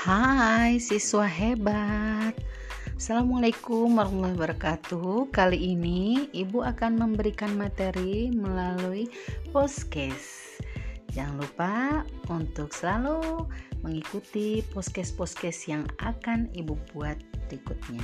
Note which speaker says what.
Speaker 1: Hai siswa hebat. Assalamualaikum warahmatullahi wabarakatuh. Kali ini ibu akan memberikan materi melalui podcast. Jangan lupa untuk selalu mengikuti podcast-podcast yang akan ibu buat berikutnya.